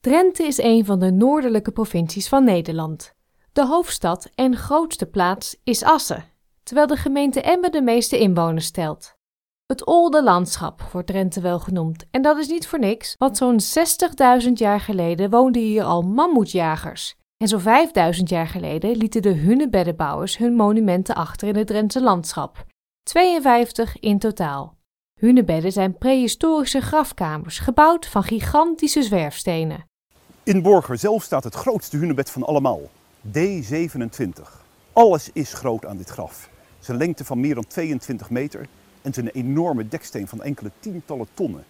Drenthe is een van de noordelijke provincies van Nederland. De hoofdstad en grootste plaats is Assen, terwijl de gemeente Emmen de meeste inwoners stelt. Het Olde Landschap wordt Drenthe wel genoemd, en dat is niet voor niks, want zo'n 60.000 jaar geleden woonden hier al mammoetjagers. En zo'n 5000 jaar geleden lieten de hunebeddenbouwers hun monumenten achter in het Drentse landschap. 52 in totaal. Hunebedden zijn prehistorische grafkamers, gebouwd van gigantische zwerfstenen. In Borger zelf staat het grootste hunebed van allemaal, D27. Alles is groot aan dit graf. Zijn lengte van meer dan 22 meter en zijn enorme deksteen van enkele tientallen tonnen.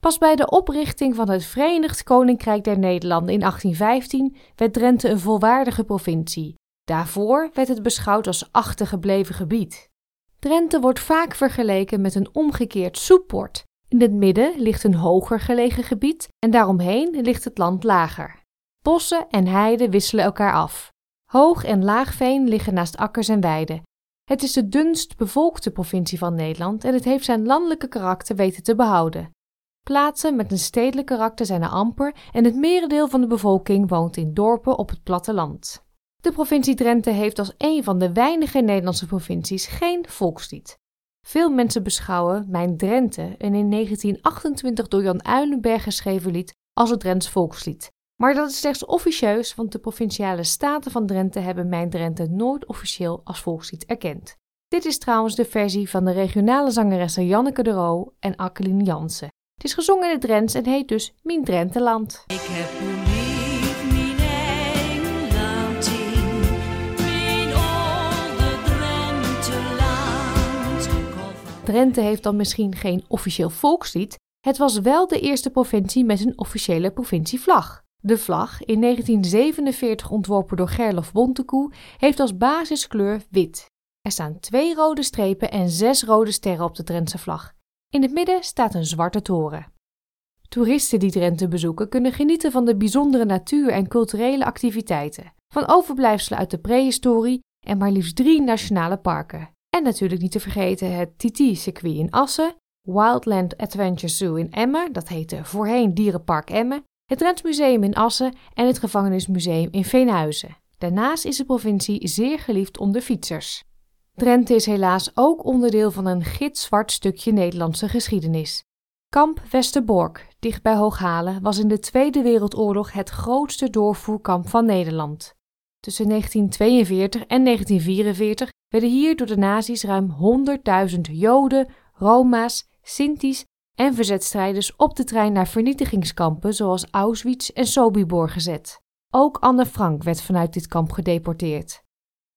Pas bij de oprichting van het Verenigd Koninkrijk der Nederlanden in 1815 werd Drenthe een volwaardige provincie. Daarvoor werd het beschouwd als achtergebleven gebied. Drenthe wordt vaak vergeleken met een omgekeerd soepbord. In het midden ligt een hoger gelegen gebied en daaromheen ligt het land lager. Bossen en heiden wisselen elkaar af. Hoog en laagveen liggen naast akkers en weiden. Het is de dunst bevolkte provincie van Nederland en het heeft zijn landelijke karakter weten te behouden. Plaatsen met een stedelijk karakter zijn er amper en het merendeel van de bevolking woont in dorpen op het platteland. De provincie Drenthe heeft als een van de weinige Nederlandse provincies geen volkslied. Veel mensen beschouwen Mijn Drenthe, een in 1928 door Jan Uilenberg geschreven lied, als het Drents volkslied. Maar dat is slechts officieus, want de provinciale staten van Drenthe hebben Mijn Drenthe nooit officieel als volkslied erkend. Dit is trouwens de versie van de regionale zangeressen Janneke de Roo en Akkeline Jansen. Het is gezongen in het Drents en heet dus Mien Drenteland. Ik heb Drenthe heeft dan misschien geen officieel volkslied. Het was wel de eerste provincie met een officiële provincievlag. De vlag, in 1947 ontworpen door Gerlof Bontekoe, heeft als basiskleur wit. Er staan twee rode strepen en zes rode sterren op de Drentse vlag. In het midden staat een zwarte toren. Toeristen die Drenthe bezoeken kunnen genieten van de bijzondere natuur en culturele activiteiten, van overblijfselen uit de prehistorie en maar liefst drie nationale parken. En natuurlijk niet te vergeten het TT-circuit in Assen, Wildland Adventure Zoo in Emmen, dat heette voorheen Dierenpark Emmen, het Drents Museum in Assen en het Gevangenismuseum in Veenhuizen. Daarnaast is de provincie zeer geliefd onder fietsers. Drenthe is helaas ook onderdeel van een gitzwart stukje Nederlandse geschiedenis. Kamp Westerbork, dicht bij Hooghalen, was in de Tweede Wereldoorlog het grootste doorvoerkamp van Nederland. Tussen 1942 en 1944 werden hier door de nazi's ruim 100.000 Joden, Roma's, Sinti's en verzetstrijders op de trein naar vernietigingskampen zoals Auschwitz en Sobibor gezet. Ook Anne Frank werd vanuit dit kamp gedeporteerd.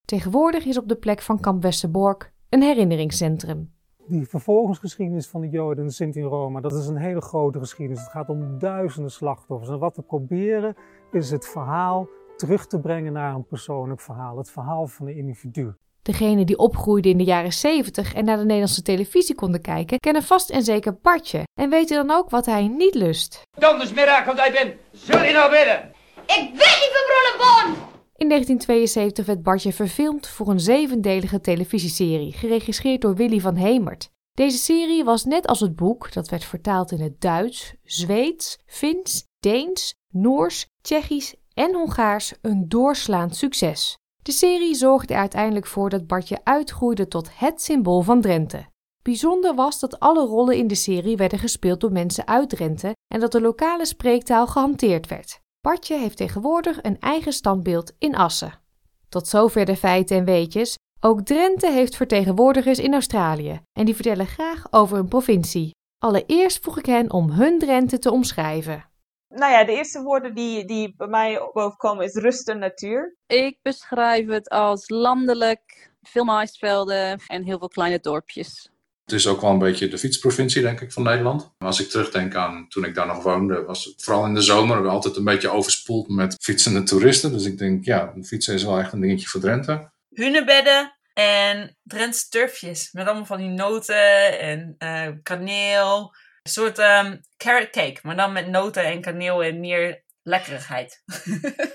Tegenwoordig is op de plek van kamp Westerbork een herinneringscentrum. Die vervolgingsgeschiedenis van de Joden en Sint in Roma, dat is een hele grote geschiedenis. Het gaat om duizenden slachtoffers. En wat we proberen is het verhaal terug te brengen naar een persoonlijk verhaal. Het verhaal van een individu. Degenen die opgroeiden in de jaren 70 en naar de Nederlandse televisie konden kijken, kennen vast en zeker Bartje en weten dan ook wat hij niet lust. Dondersmiddag, want hij ben. Zul je nou willen? Ik wil niet verbrullen In 1972 werd Bartje verfilmd voor een zevendelige televisieserie, geregisseerd door Willy van Hemert. Deze serie was net als het boek, dat werd vertaald in het Duits, Zweeds, Fins, Deens, Noors, Tsjechisch en Hongaars, een doorslaand succes. De serie zorgde er uiteindelijk voor dat Bartje uitgroeide tot het symbool van Drenthe. Bijzonder was dat alle rollen in de serie werden gespeeld door mensen uit Drenthe en dat de lokale spreektaal gehanteerd werd. Bartje heeft tegenwoordig een eigen standbeeld in Assen. Tot zover de feiten en weetjes. Ook Drenthe heeft vertegenwoordigers in Australië en die vertellen graag over hun provincie. Allereerst vroeg ik hen om hun Drenthe te omschrijven. Nou ja, de eerste woorden die, die bij mij bovenkomen is rust en natuur. Ik beschrijf het als landelijk, veel maisvelden en heel veel kleine dorpjes. Het is ook wel een beetje de fietsprovincie, denk ik, van Nederland. Als ik terugdenk aan toen ik daar nog woonde, was het vooral in de zomer altijd een beetje overspoeld met fietsende toeristen. Dus ik denk, ja, fietsen is wel echt een dingetje voor Drenthe. Hunebedden en Drentse turfjes. Met allemaal van die noten en uh, kaneel. Een soort um, carrot cake, maar dan met noten en kaneel en meer lekkerigheid.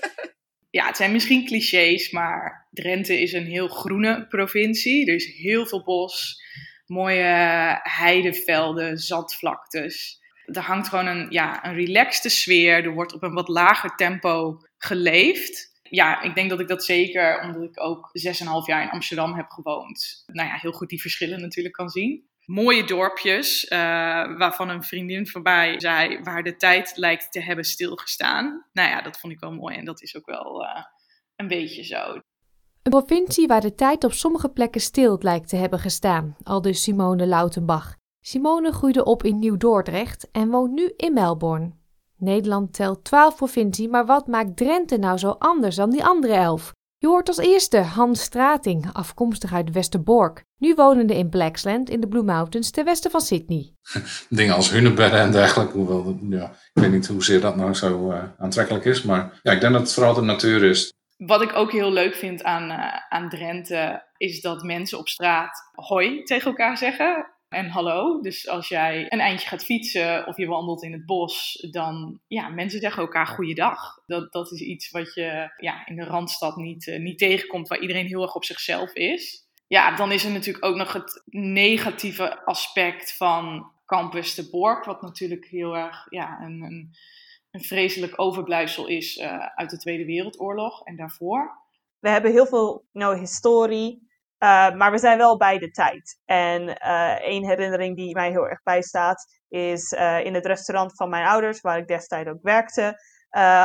ja, het zijn misschien clichés, maar Drenthe is een heel groene provincie. Er is heel veel bos, mooie heidevelden, zandvlaktes. Er hangt gewoon een, ja, een relaxte sfeer. Er wordt op een wat lager tempo geleefd. Ja, ik denk dat ik dat zeker, omdat ik ook 6,5 jaar in Amsterdam heb gewoond, nou ja, heel goed die verschillen natuurlijk kan zien. Mooie dorpjes, uh, waarvan een vriendin voorbij zei, waar de tijd lijkt te hebben stilgestaan. Nou ja, dat vond ik wel mooi en dat is ook wel uh, een beetje zo. Een provincie waar de tijd op sommige plekken stil lijkt te hebben gestaan, aldus Simone Lautenbach. Simone groeide op in Nieuw-Dordrecht en woont nu in Melbourne. Nederland telt 12 provincies, maar wat maakt Drenthe nou zo anders dan die andere elf? Je hoort als eerste Hans Strating, afkomstig uit Westerbork, nu wonende in Blacksland in de Blue Mountains ten westen van Sydney. Dingen als hunebedden en dergelijke, hoewel, ja, ik weet niet hoezeer dat nou zo uh, aantrekkelijk is, maar ja, ik denk dat het vooral de natuur is. Wat ik ook heel leuk vind aan, uh, aan Drenthe, is dat mensen op straat hoi tegen elkaar zeggen en hallo. Dus als jij een eindje gaat fietsen of je wandelt in het bos, dan ja, mensen zeggen elkaar goeiedag. Dat, dat is iets wat je ja, in de Randstad niet, uh, niet tegenkomt, waar iedereen heel erg op zichzelf is. Ja, dan is er natuurlijk ook nog het negatieve aspect van Campus de Borg, wat natuurlijk heel erg ja, een, een, een vreselijk overblijfsel is uh, uit de Tweede Wereldoorlog en daarvoor. We hebben heel veel nou, historie, uh, maar we zijn wel bij de tijd. En uh, één herinnering die mij heel erg bijstaat, is uh, in het restaurant van mijn ouders, waar ik destijds ook werkte,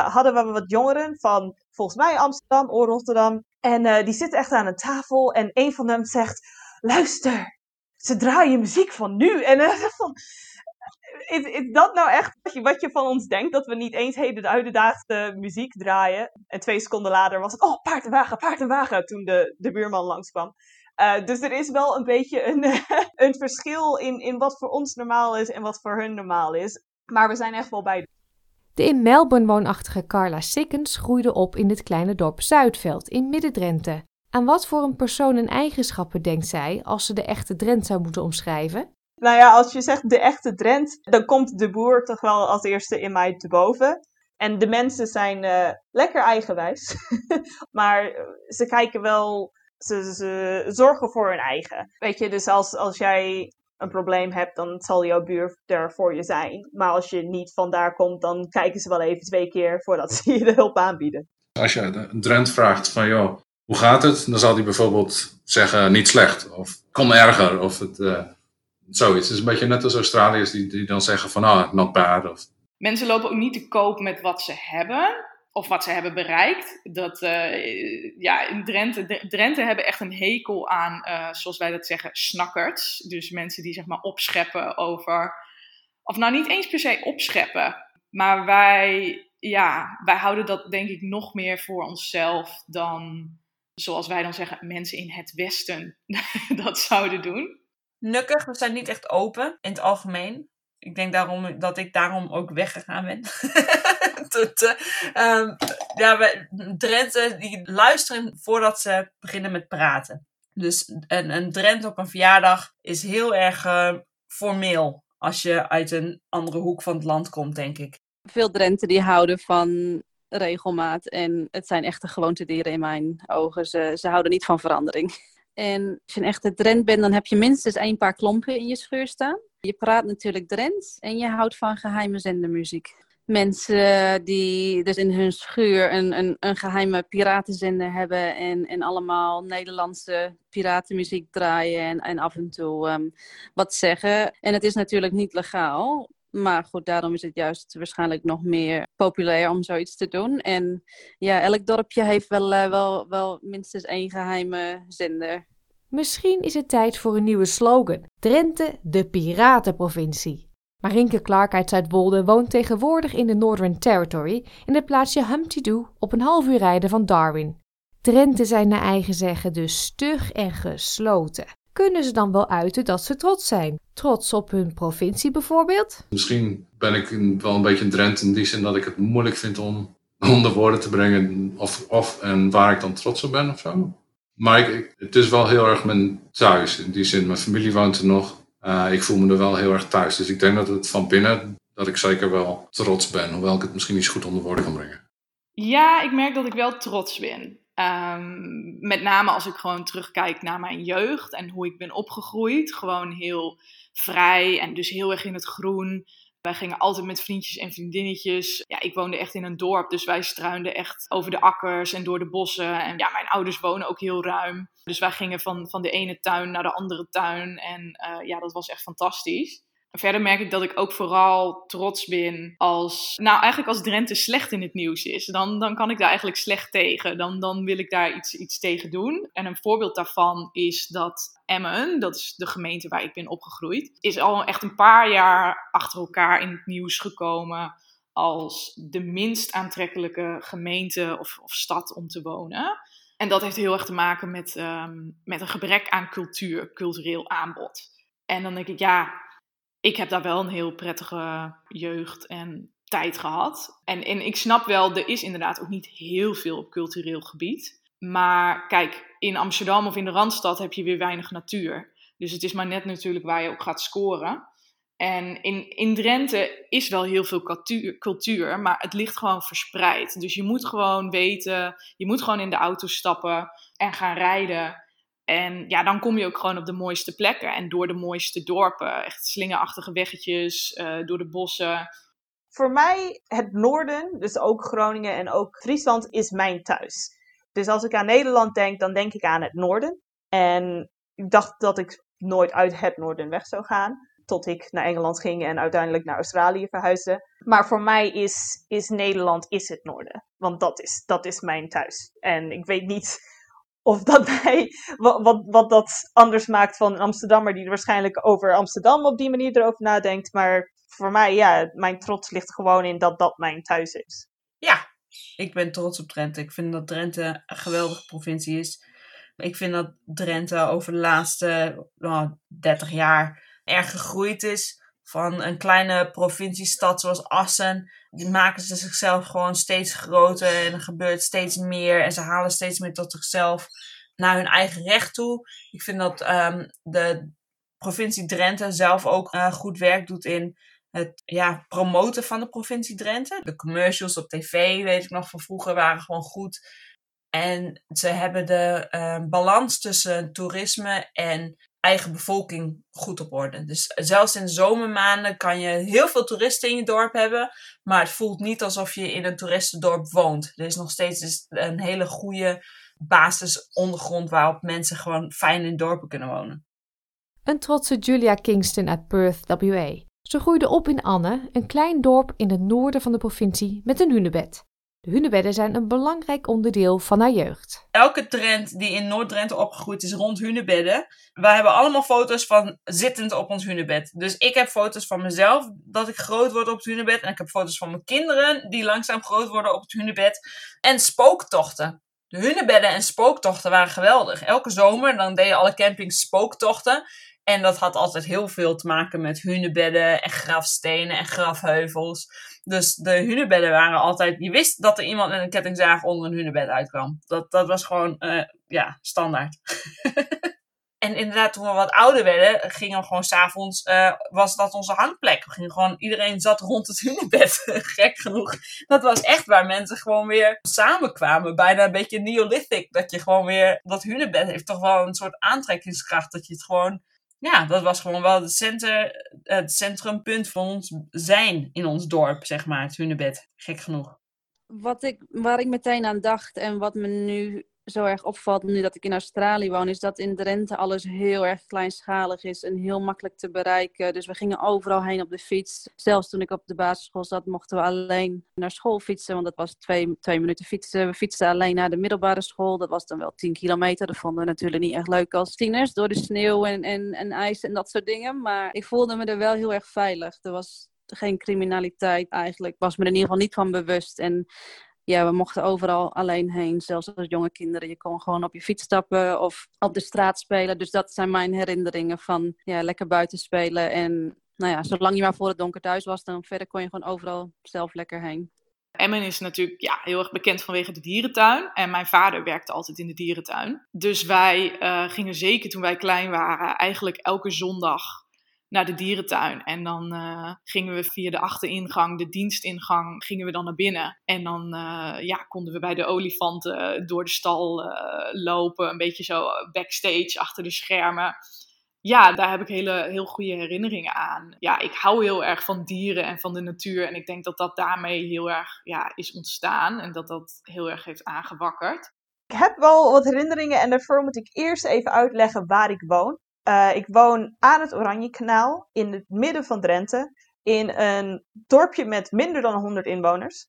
hadden we wat jongeren van volgens mij Amsterdam of Rotterdam. En die zitten echt aan een tafel en een van hem zegt: Luister, ze draaien muziek van nu. En van. Is, is dat nou echt wat je, wat je van ons denkt? Dat we niet eens hedendaagse muziek draaien? En twee seconden later was het, oh, paard en wagen, paard en wagen, toen de, de buurman langskwam. Uh, dus er is wel een beetje een, een verschil in, in wat voor ons normaal is en wat voor hun normaal is. Maar we zijn echt wel bij. De in Melbourne woonachtige Carla Sikkens groeide op in het kleine dorp Zuidveld in Midden-Drenthe. Aan wat voor een persoon en eigenschappen denkt zij als ze de echte Drent zou moeten omschrijven? Nou ja, als je zegt de echte Drent, dan komt de boer toch wel als eerste in mij te boven. En de mensen zijn uh, lekker eigenwijs, maar ze kijken wel, ze, zorgen voor hun eigen. Weet je, dus als, als jij een probleem hebt, dan zal jouw buur er voor je zijn. Maar als je niet vandaar komt, dan kijken ze wel even twee keer voordat ze je de hulp aanbieden. Als je een Drent vraagt van, joh, hoe gaat het? Dan zal hij bijvoorbeeld zeggen, niet slecht, of kon erger, of het... Uh zoiets. Het is een beetje net als Australiërs die, die dan zeggen van, ah, not bad. Of... Mensen lopen ook niet te koop met wat ze hebben. Of wat ze hebben bereikt. Dat, uh, ja, in Drenthe, Drenthe hebben echt een hekel aan, uh, zoals wij dat zeggen, snakkerts. Dus mensen die zeg maar opscheppen over... Of nou niet eens per se opscheppen. Maar wij, ja, wij houden dat denk ik nog meer voor onszelf dan, zoals wij dan zeggen, mensen in het Westen dat zouden doen nukkig. We zijn niet echt open in het algemeen. Ik denk daarom dat ik daarom ook weggegaan ben. Tot, um, ja, we, Drenthe die luisteren voordat ze beginnen met praten. Dus een, een Drent op een verjaardag is heel erg uh, formeel als je uit een andere hoek van het land komt, denk ik. Veel Drenten die houden van regelmaat en het zijn echte gewoontedieren in mijn ogen. Ze, ze houden niet van verandering. En als je een echte Drent bent, dan heb je minstens een paar klompen in je scheur staan. Je praat natuurlijk Drents en je houdt van geheime zendermuziek. Mensen die dus in hun schuur een, een, een geheime piratenzender hebben en, en allemaal Nederlandse piratenmuziek draaien en, en af en toe um, wat zeggen. En het is natuurlijk niet legaal, maar goed, daarom is het juist waarschijnlijk nog meer populair om zoiets te doen. En ja, elk dorpje heeft wel, uh, wel, wel minstens één geheime zender. Misschien is het tijd voor een nieuwe slogan. Drenthe, de piratenprovincie. Marinke Clark uit Zuidwolde woont tegenwoordig in de Northern Territory in het plaatsje Humpty Doo op een half uur rijden van Darwin. Drenthe zijn naar eigen zeggen dus stug en gesloten kunnen ze dan wel uiten dat ze trots zijn. Trots op hun provincie bijvoorbeeld? Misschien ben ik wel een beetje een Drent in die zin dat ik het moeilijk vind om onder woorden te brengen of, of en waar ik dan trots op ben of zo. Maar ik, het is wel heel erg mijn thuis. In die zin, mijn familie woont er nog. Uh, ik voel me er wel heel erg thuis. Dus ik denk dat het van binnen, dat ik zeker wel trots ben. Hoewel ik het misschien niet zo goed onder woorden kan brengen. Ja, ik merk dat ik wel trots ben. Um, met name als ik gewoon terugkijk naar mijn jeugd en hoe ik ben opgegroeid. Gewoon heel vrij en dus heel erg in het groen. Wij gingen altijd met vriendjes en vriendinnetjes. Ja, ik woonde echt in een dorp, dus wij struinden echt over de akkers en door de bossen. En ja, mijn ouders wonen ook heel ruim. Dus wij gingen van, van de ene tuin naar de andere tuin. En uh, ja, dat was echt fantastisch. Verder merk ik dat ik ook vooral trots ben als, nou eigenlijk als Drenthe slecht in het nieuws is, dan, dan kan ik daar eigenlijk slecht tegen. Dan, dan wil ik daar iets, iets tegen doen. En een voorbeeld daarvan is dat Emmen, dat is de gemeente waar ik ben opgegroeid, is al echt een paar jaar achter elkaar in het nieuws gekomen als de minst aantrekkelijke gemeente of, of stad om te wonen. En dat heeft heel erg te maken met, um, met een gebrek aan cultuur, cultureel aanbod. En dan denk ik, ja, ik heb daar wel een heel prettige jeugd en tijd gehad. En, en ik snap wel, er is inderdaad ook niet heel veel op cultureel gebied. Maar kijk, in Amsterdam of in de Randstad heb je weer weinig natuur. Dus het is maar net natuurlijk waar je ook gaat scoren. En in, in Drenthe is wel heel veel cultuur, cultuur, maar het ligt gewoon verspreid. Dus je moet gewoon weten, je moet gewoon in de auto stappen en gaan rijden. En ja, dan kom je ook gewoon op de mooiste plekken en door de mooiste dorpen. Echt slingerachtige weggetjes, uh, door de bossen. Voor mij, het noorden, dus ook Groningen en ook Friesland, is mijn thuis. Dus als ik aan Nederland denk, dan denk ik aan het noorden. En ik dacht dat ik nooit uit het noorden weg zou gaan. Tot ik naar Engeland ging en uiteindelijk naar Australië verhuisde. Maar voor mij is, is Nederland is het noorden. Want dat is, dat is mijn thuis. En ik weet niet of dat mij, wat, wat, wat dat anders maakt van een Amsterdammer die waarschijnlijk over Amsterdam op die manier erover nadenkt. Maar voor mij, ja, mijn trots ligt gewoon in dat dat mijn thuis is. Ja, ik ben trots op Drenthe. Ik vind dat Drenthe een geweldige provincie is. Ik vind dat Drenthe over de laatste nou, 30 jaar erg gegroeid is. Van een kleine provinciestad zoals Assen. Die maken ze zichzelf gewoon steeds groter. En er gebeurt steeds meer. En ze halen steeds meer tot zichzelf naar hun eigen recht toe. Ik vind dat um, de provincie Drenthe zelf ook uh, goed werk doet in het ja, promoten van de provincie Drenthe. De commercials op tv, weet ik nog van vroeger, waren gewoon goed. En ze hebben de uh, balans tussen toerisme en eigen bevolking goed op orde. Dus zelfs in de zomermaanden kan je heel veel toeristen in je dorp hebben, maar het voelt niet alsof je in een toeristendorp woont. Er is nog steeds dus een hele goede basisondergrond waarop mensen gewoon fijn in dorpen kunnen wonen. Een trotse Julia Kingston uit Perth, WA. Ze groeide op in Anne, een klein dorp in het noorden van de provincie met een hunebed. De hunebedden zijn een belangrijk onderdeel van haar jeugd. Elke trend die in Noord-Drenthe opgegroeid is rond hunebedden. Wij hebben allemaal foto's van zittend op ons hunebed. Dus ik heb foto's van mezelf dat ik groot word op het hunebed. En ik heb foto's van mijn kinderen die langzaam groot worden op het hunebed. En spooktochten. De hunebedden en spooktochten waren geweldig. Elke zomer dan deed je alle campings spooktochten. En dat had altijd heel veel te maken met hunebedden en grafstenen en grafheuvels. Dus de hunebedden waren altijd... Je wist dat er iemand met een kettingzaag onder een hunebed uitkwam. Dat, dat was gewoon, uh, ja, standaard. en inderdaad, toen we wat ouder werden, gingen we gewoon s'avonds... Uh, was dat onze hangplek. We gingen gewoon... Iedereen zat rond het hunebed. Gek genoeg. Dat was echt waar mensen gewoon weer samenkwamen. Bijna een beetje neolithic. Dat je gewoon weer... Dat hunebed heeft toch wel een soort aantrekkingskracht. Dat je het gewoon ja, dat was gewoon wel het, center, het centrumpunt van ons zijn in ons dorp, zeg maar, het Hunebed. Gek genoeg. Wat ik, waar ik meteen aan dacht en wat me nu zo erg opvalt nu dat ik in Australië woon, is dat in Drenthe alles heel erg kleinschalig is en heel makkelijk te bereiken. Dus we gingen overal heen op de fiets. Zelfs toen ik op de basisschool zat, mochten we alleen naar school fietsen, want dat was twee, twee minuten fietsen. We fietsten alleen naar de middelbare school, dat was dan wel 10 kilometer. Dat vonden we natuurlijk niet echt leuk als tieners, door de sneeuw en, en, en ijs en dat soort dingen. Maar ik voelde me er wel heel erg veilig. Er was geen criminaliteit eigenlijk. Was me er in ieder geval niet van bewust. En ja, we mochten overal alleen heen, zelfs als jonge kinderen. Je kon gewoon op je fiets stappen of op de straat spelen. Dus dat zijn mijn herinneringen van ja, lekker buiten spelen. En nou ja, zolang je maar voor het donker thuis was, dan verder kon je gewoon overal zelf lekker heen. Emmen is natuurlijk ja, heel erg bekend vanwege de dierentuin. En mijn vader werkte altijd in de dierentuin. Dus wij uh, gingen zeker toen wij klein waren, eigenlijk elke zondag naar de dierentuin. En dan uh, gingen we via de achteringang, de dienstingang, gingen we dan naar binnen. En dan uh, ja, konden we bij de olifanten door de stal uh, lopen. Een beetje zo backstage, achter de schermen. ja, daar heb ik hele, heel goede herinneringen aan. Ja, ik hou heel erg van dieren en van de natuur. En ik denk dat dat daarmee heel erg ja, is ontstaan. En dat dat heel erg heeft aangewakkerd. Ik heb wel wat herinneringen en daarvoor moet ik eerst even uitleggen waar ik woon. Uh, ik woon aan het Oranjekanaal in het midden van Drenthe. In een dorpje met minder dan 100 inwoners.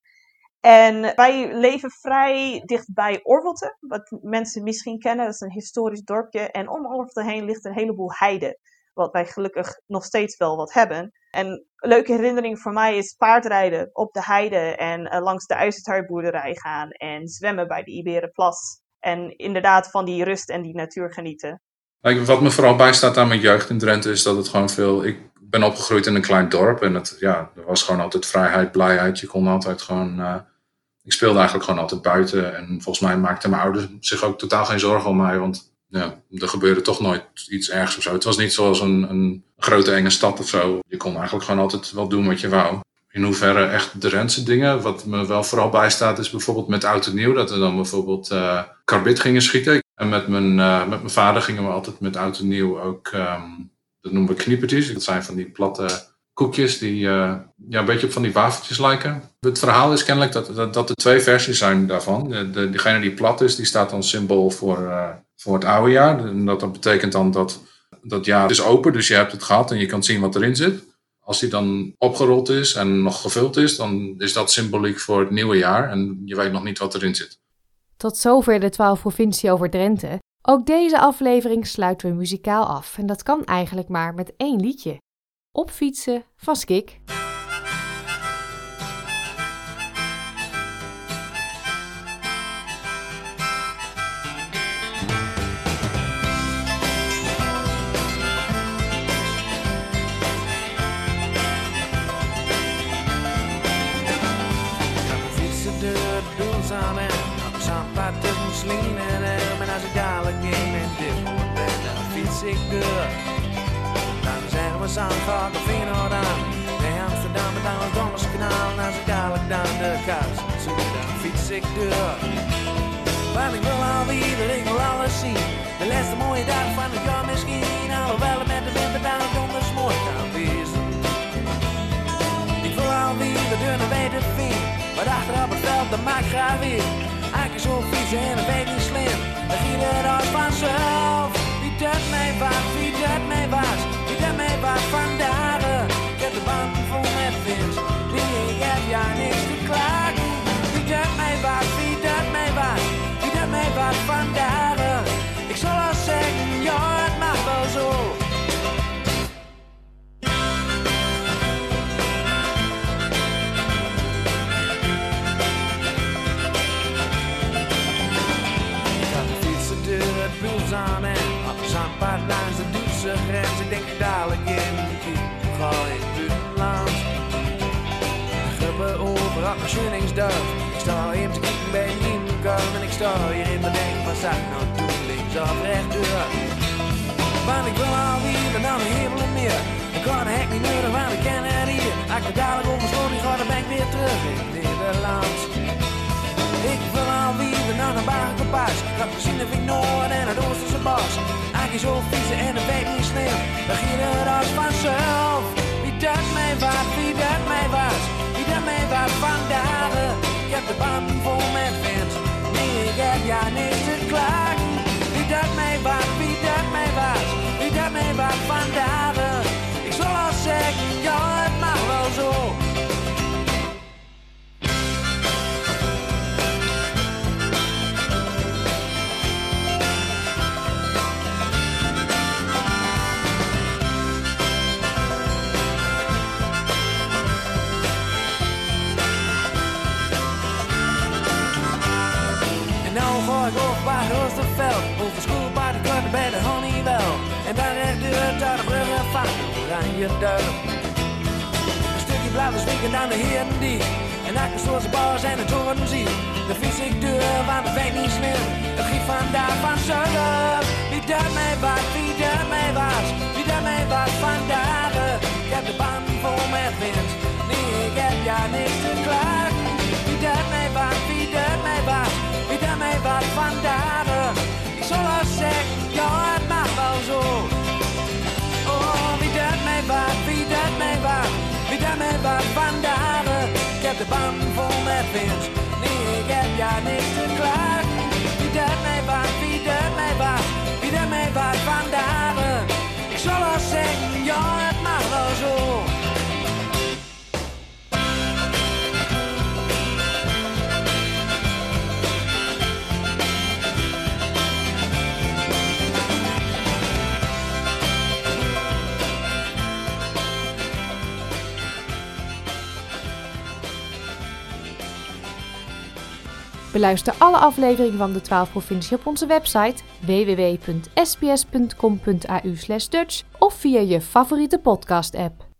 En wij leven vrij dichtbij Orvelte, wat mensen misschien kennen. Dat is een historisch dorpje. En om Orvelte heen ligt een heleboel heide. Wat wij gelukkig nog steeds wel wat hebben. En een leuke herinnering voor mij is paardrijden op de heide en uh, langs de IJzertuinboerderij gaan. En zwemmen bij de Iberenplas. En inderdaad van die rust en die natuur genieten. Wat me vooral bijstaat aan mijn jeugd in Drenthe is dat het gewoon veel... Ik ben opgegroeid in een klein dorp en het, ja, er was gewoon altijd vrijheid, blijheid. Je kon altijd gewoon... Uh, ik speelde eigenlijk gewoon altijd buiten. En volgens mij maakten mijn ouders zich ook totaal geen zorgen om mij. Want ja, er gebeurde toch nooit iets ergs of zo. Het was niet zoals een, een grote enge stad of zo. Je kon eigenlijk gewoon altijd wel doen wat je wou. In hoeverre echt de dingen. Wat me wel vooral bijstaat is bijvoorbeeld met oud en nieuw. Dat we dan bijvoorbeeld uh, karbit gingen schieten. En met mijn, uh, met mijn vader gingen we altijd met oud en nieuw ook... Um, dat noemen we kniepertjes. Dat zijn van die platte koekjes die uh, ja, een beetje op van die wafeltjes lijken. Het verhaal is kennelijk dat, dat, er twee versies zijn daarvan. De, de, degene die plat is, die staat dan symbool voor, uh, voor het oude jaar. En dat, dat betekent dan dat dat jaar is open, dus je hebt het gehad en je kan zien wat erin zit. Als die dan opgerold is en nog gevuld is, dan is dat symboliek voor het nieuwe jaar en je weet nog niet wat erin zit. Tot zover de 12 provincie over Drenthe. Ook deze aflevering sluiten we muzikaal af en dat kan eigenlijk maar met één liedje. Opfietsen van Skik. Dan zeggen we samen vaak of Feyenoord aan. Bij Amsterdam met aan het Dommerskanaal. Als ik dadelijk dan de kous zoek, dan fiets ik deur. Want ik wil alweer, ik wil alles zien. De laatste mooie dag van het jaar misschien. Alhoewel het met de winter dan donders mooi kan wezen. Ik wil alweer de deur naar weten vind. Maar achter op het veld, dat maakt graag weer. Eigenlijk zo fietsen en een beetje slim. Dan giet het als vanzelf dat mij was, wie dat mij was, wie dat mij was vandaag. Ik heb de band vol met vis, nee, ik heb ja niks te klagen. Wie dat mij was, wie dat mij was, wie dat mij was vandaag. Ik zal al zeggen, ja, mijn. Ik sta even te kijken bij een inkomen. En ik sta hier in mijn denk, wat zag nou doen? Links of rechtdoor. Want ik wil alweer naar de hemel en meer. Ik kan de hek niet nodig, want ik ken het hier. Als ik dadelijk oversloot, ik ga dan ben ik weer terug in Nederland. Ik wil alweer naar een bagenpas. Ik had gezien of ik Noord en het Oosterse bos. Eigenlijk zo fietsen en een weet niet slim. Dan ging het als vanzelf. Wie dat mij was, wie dat mij was. Wie dat mij was vandaag. Ik heb de band vol met wind. Nee, ik Oosterveld. Over schoolpaard, ik kan bij de Honeywell. En daar recht deur uit de brug en van Oranje duim. Een stukje blauwe spieken aan de heren die. En achter zoals de bars en de toren zie. De fiets ik deur, want het weet niet slim. Het giet vandaag van zullen. Wie dat mij was, wie dat mij was. Wie dat mij was vandaag. Ik heb de band vol met wind. Nee, ik heb ja niks te klagen. jag ett nattvardsår. dat vi död mig vart, vi död mig vart, vi Ik heb de vandrar. Kapte band för mig ik heb hjälper niet te klar. Beluister alle afleveringen van de 12 provincie op onze website www.sps.com.au/dutch of via je favoriete podcast-app.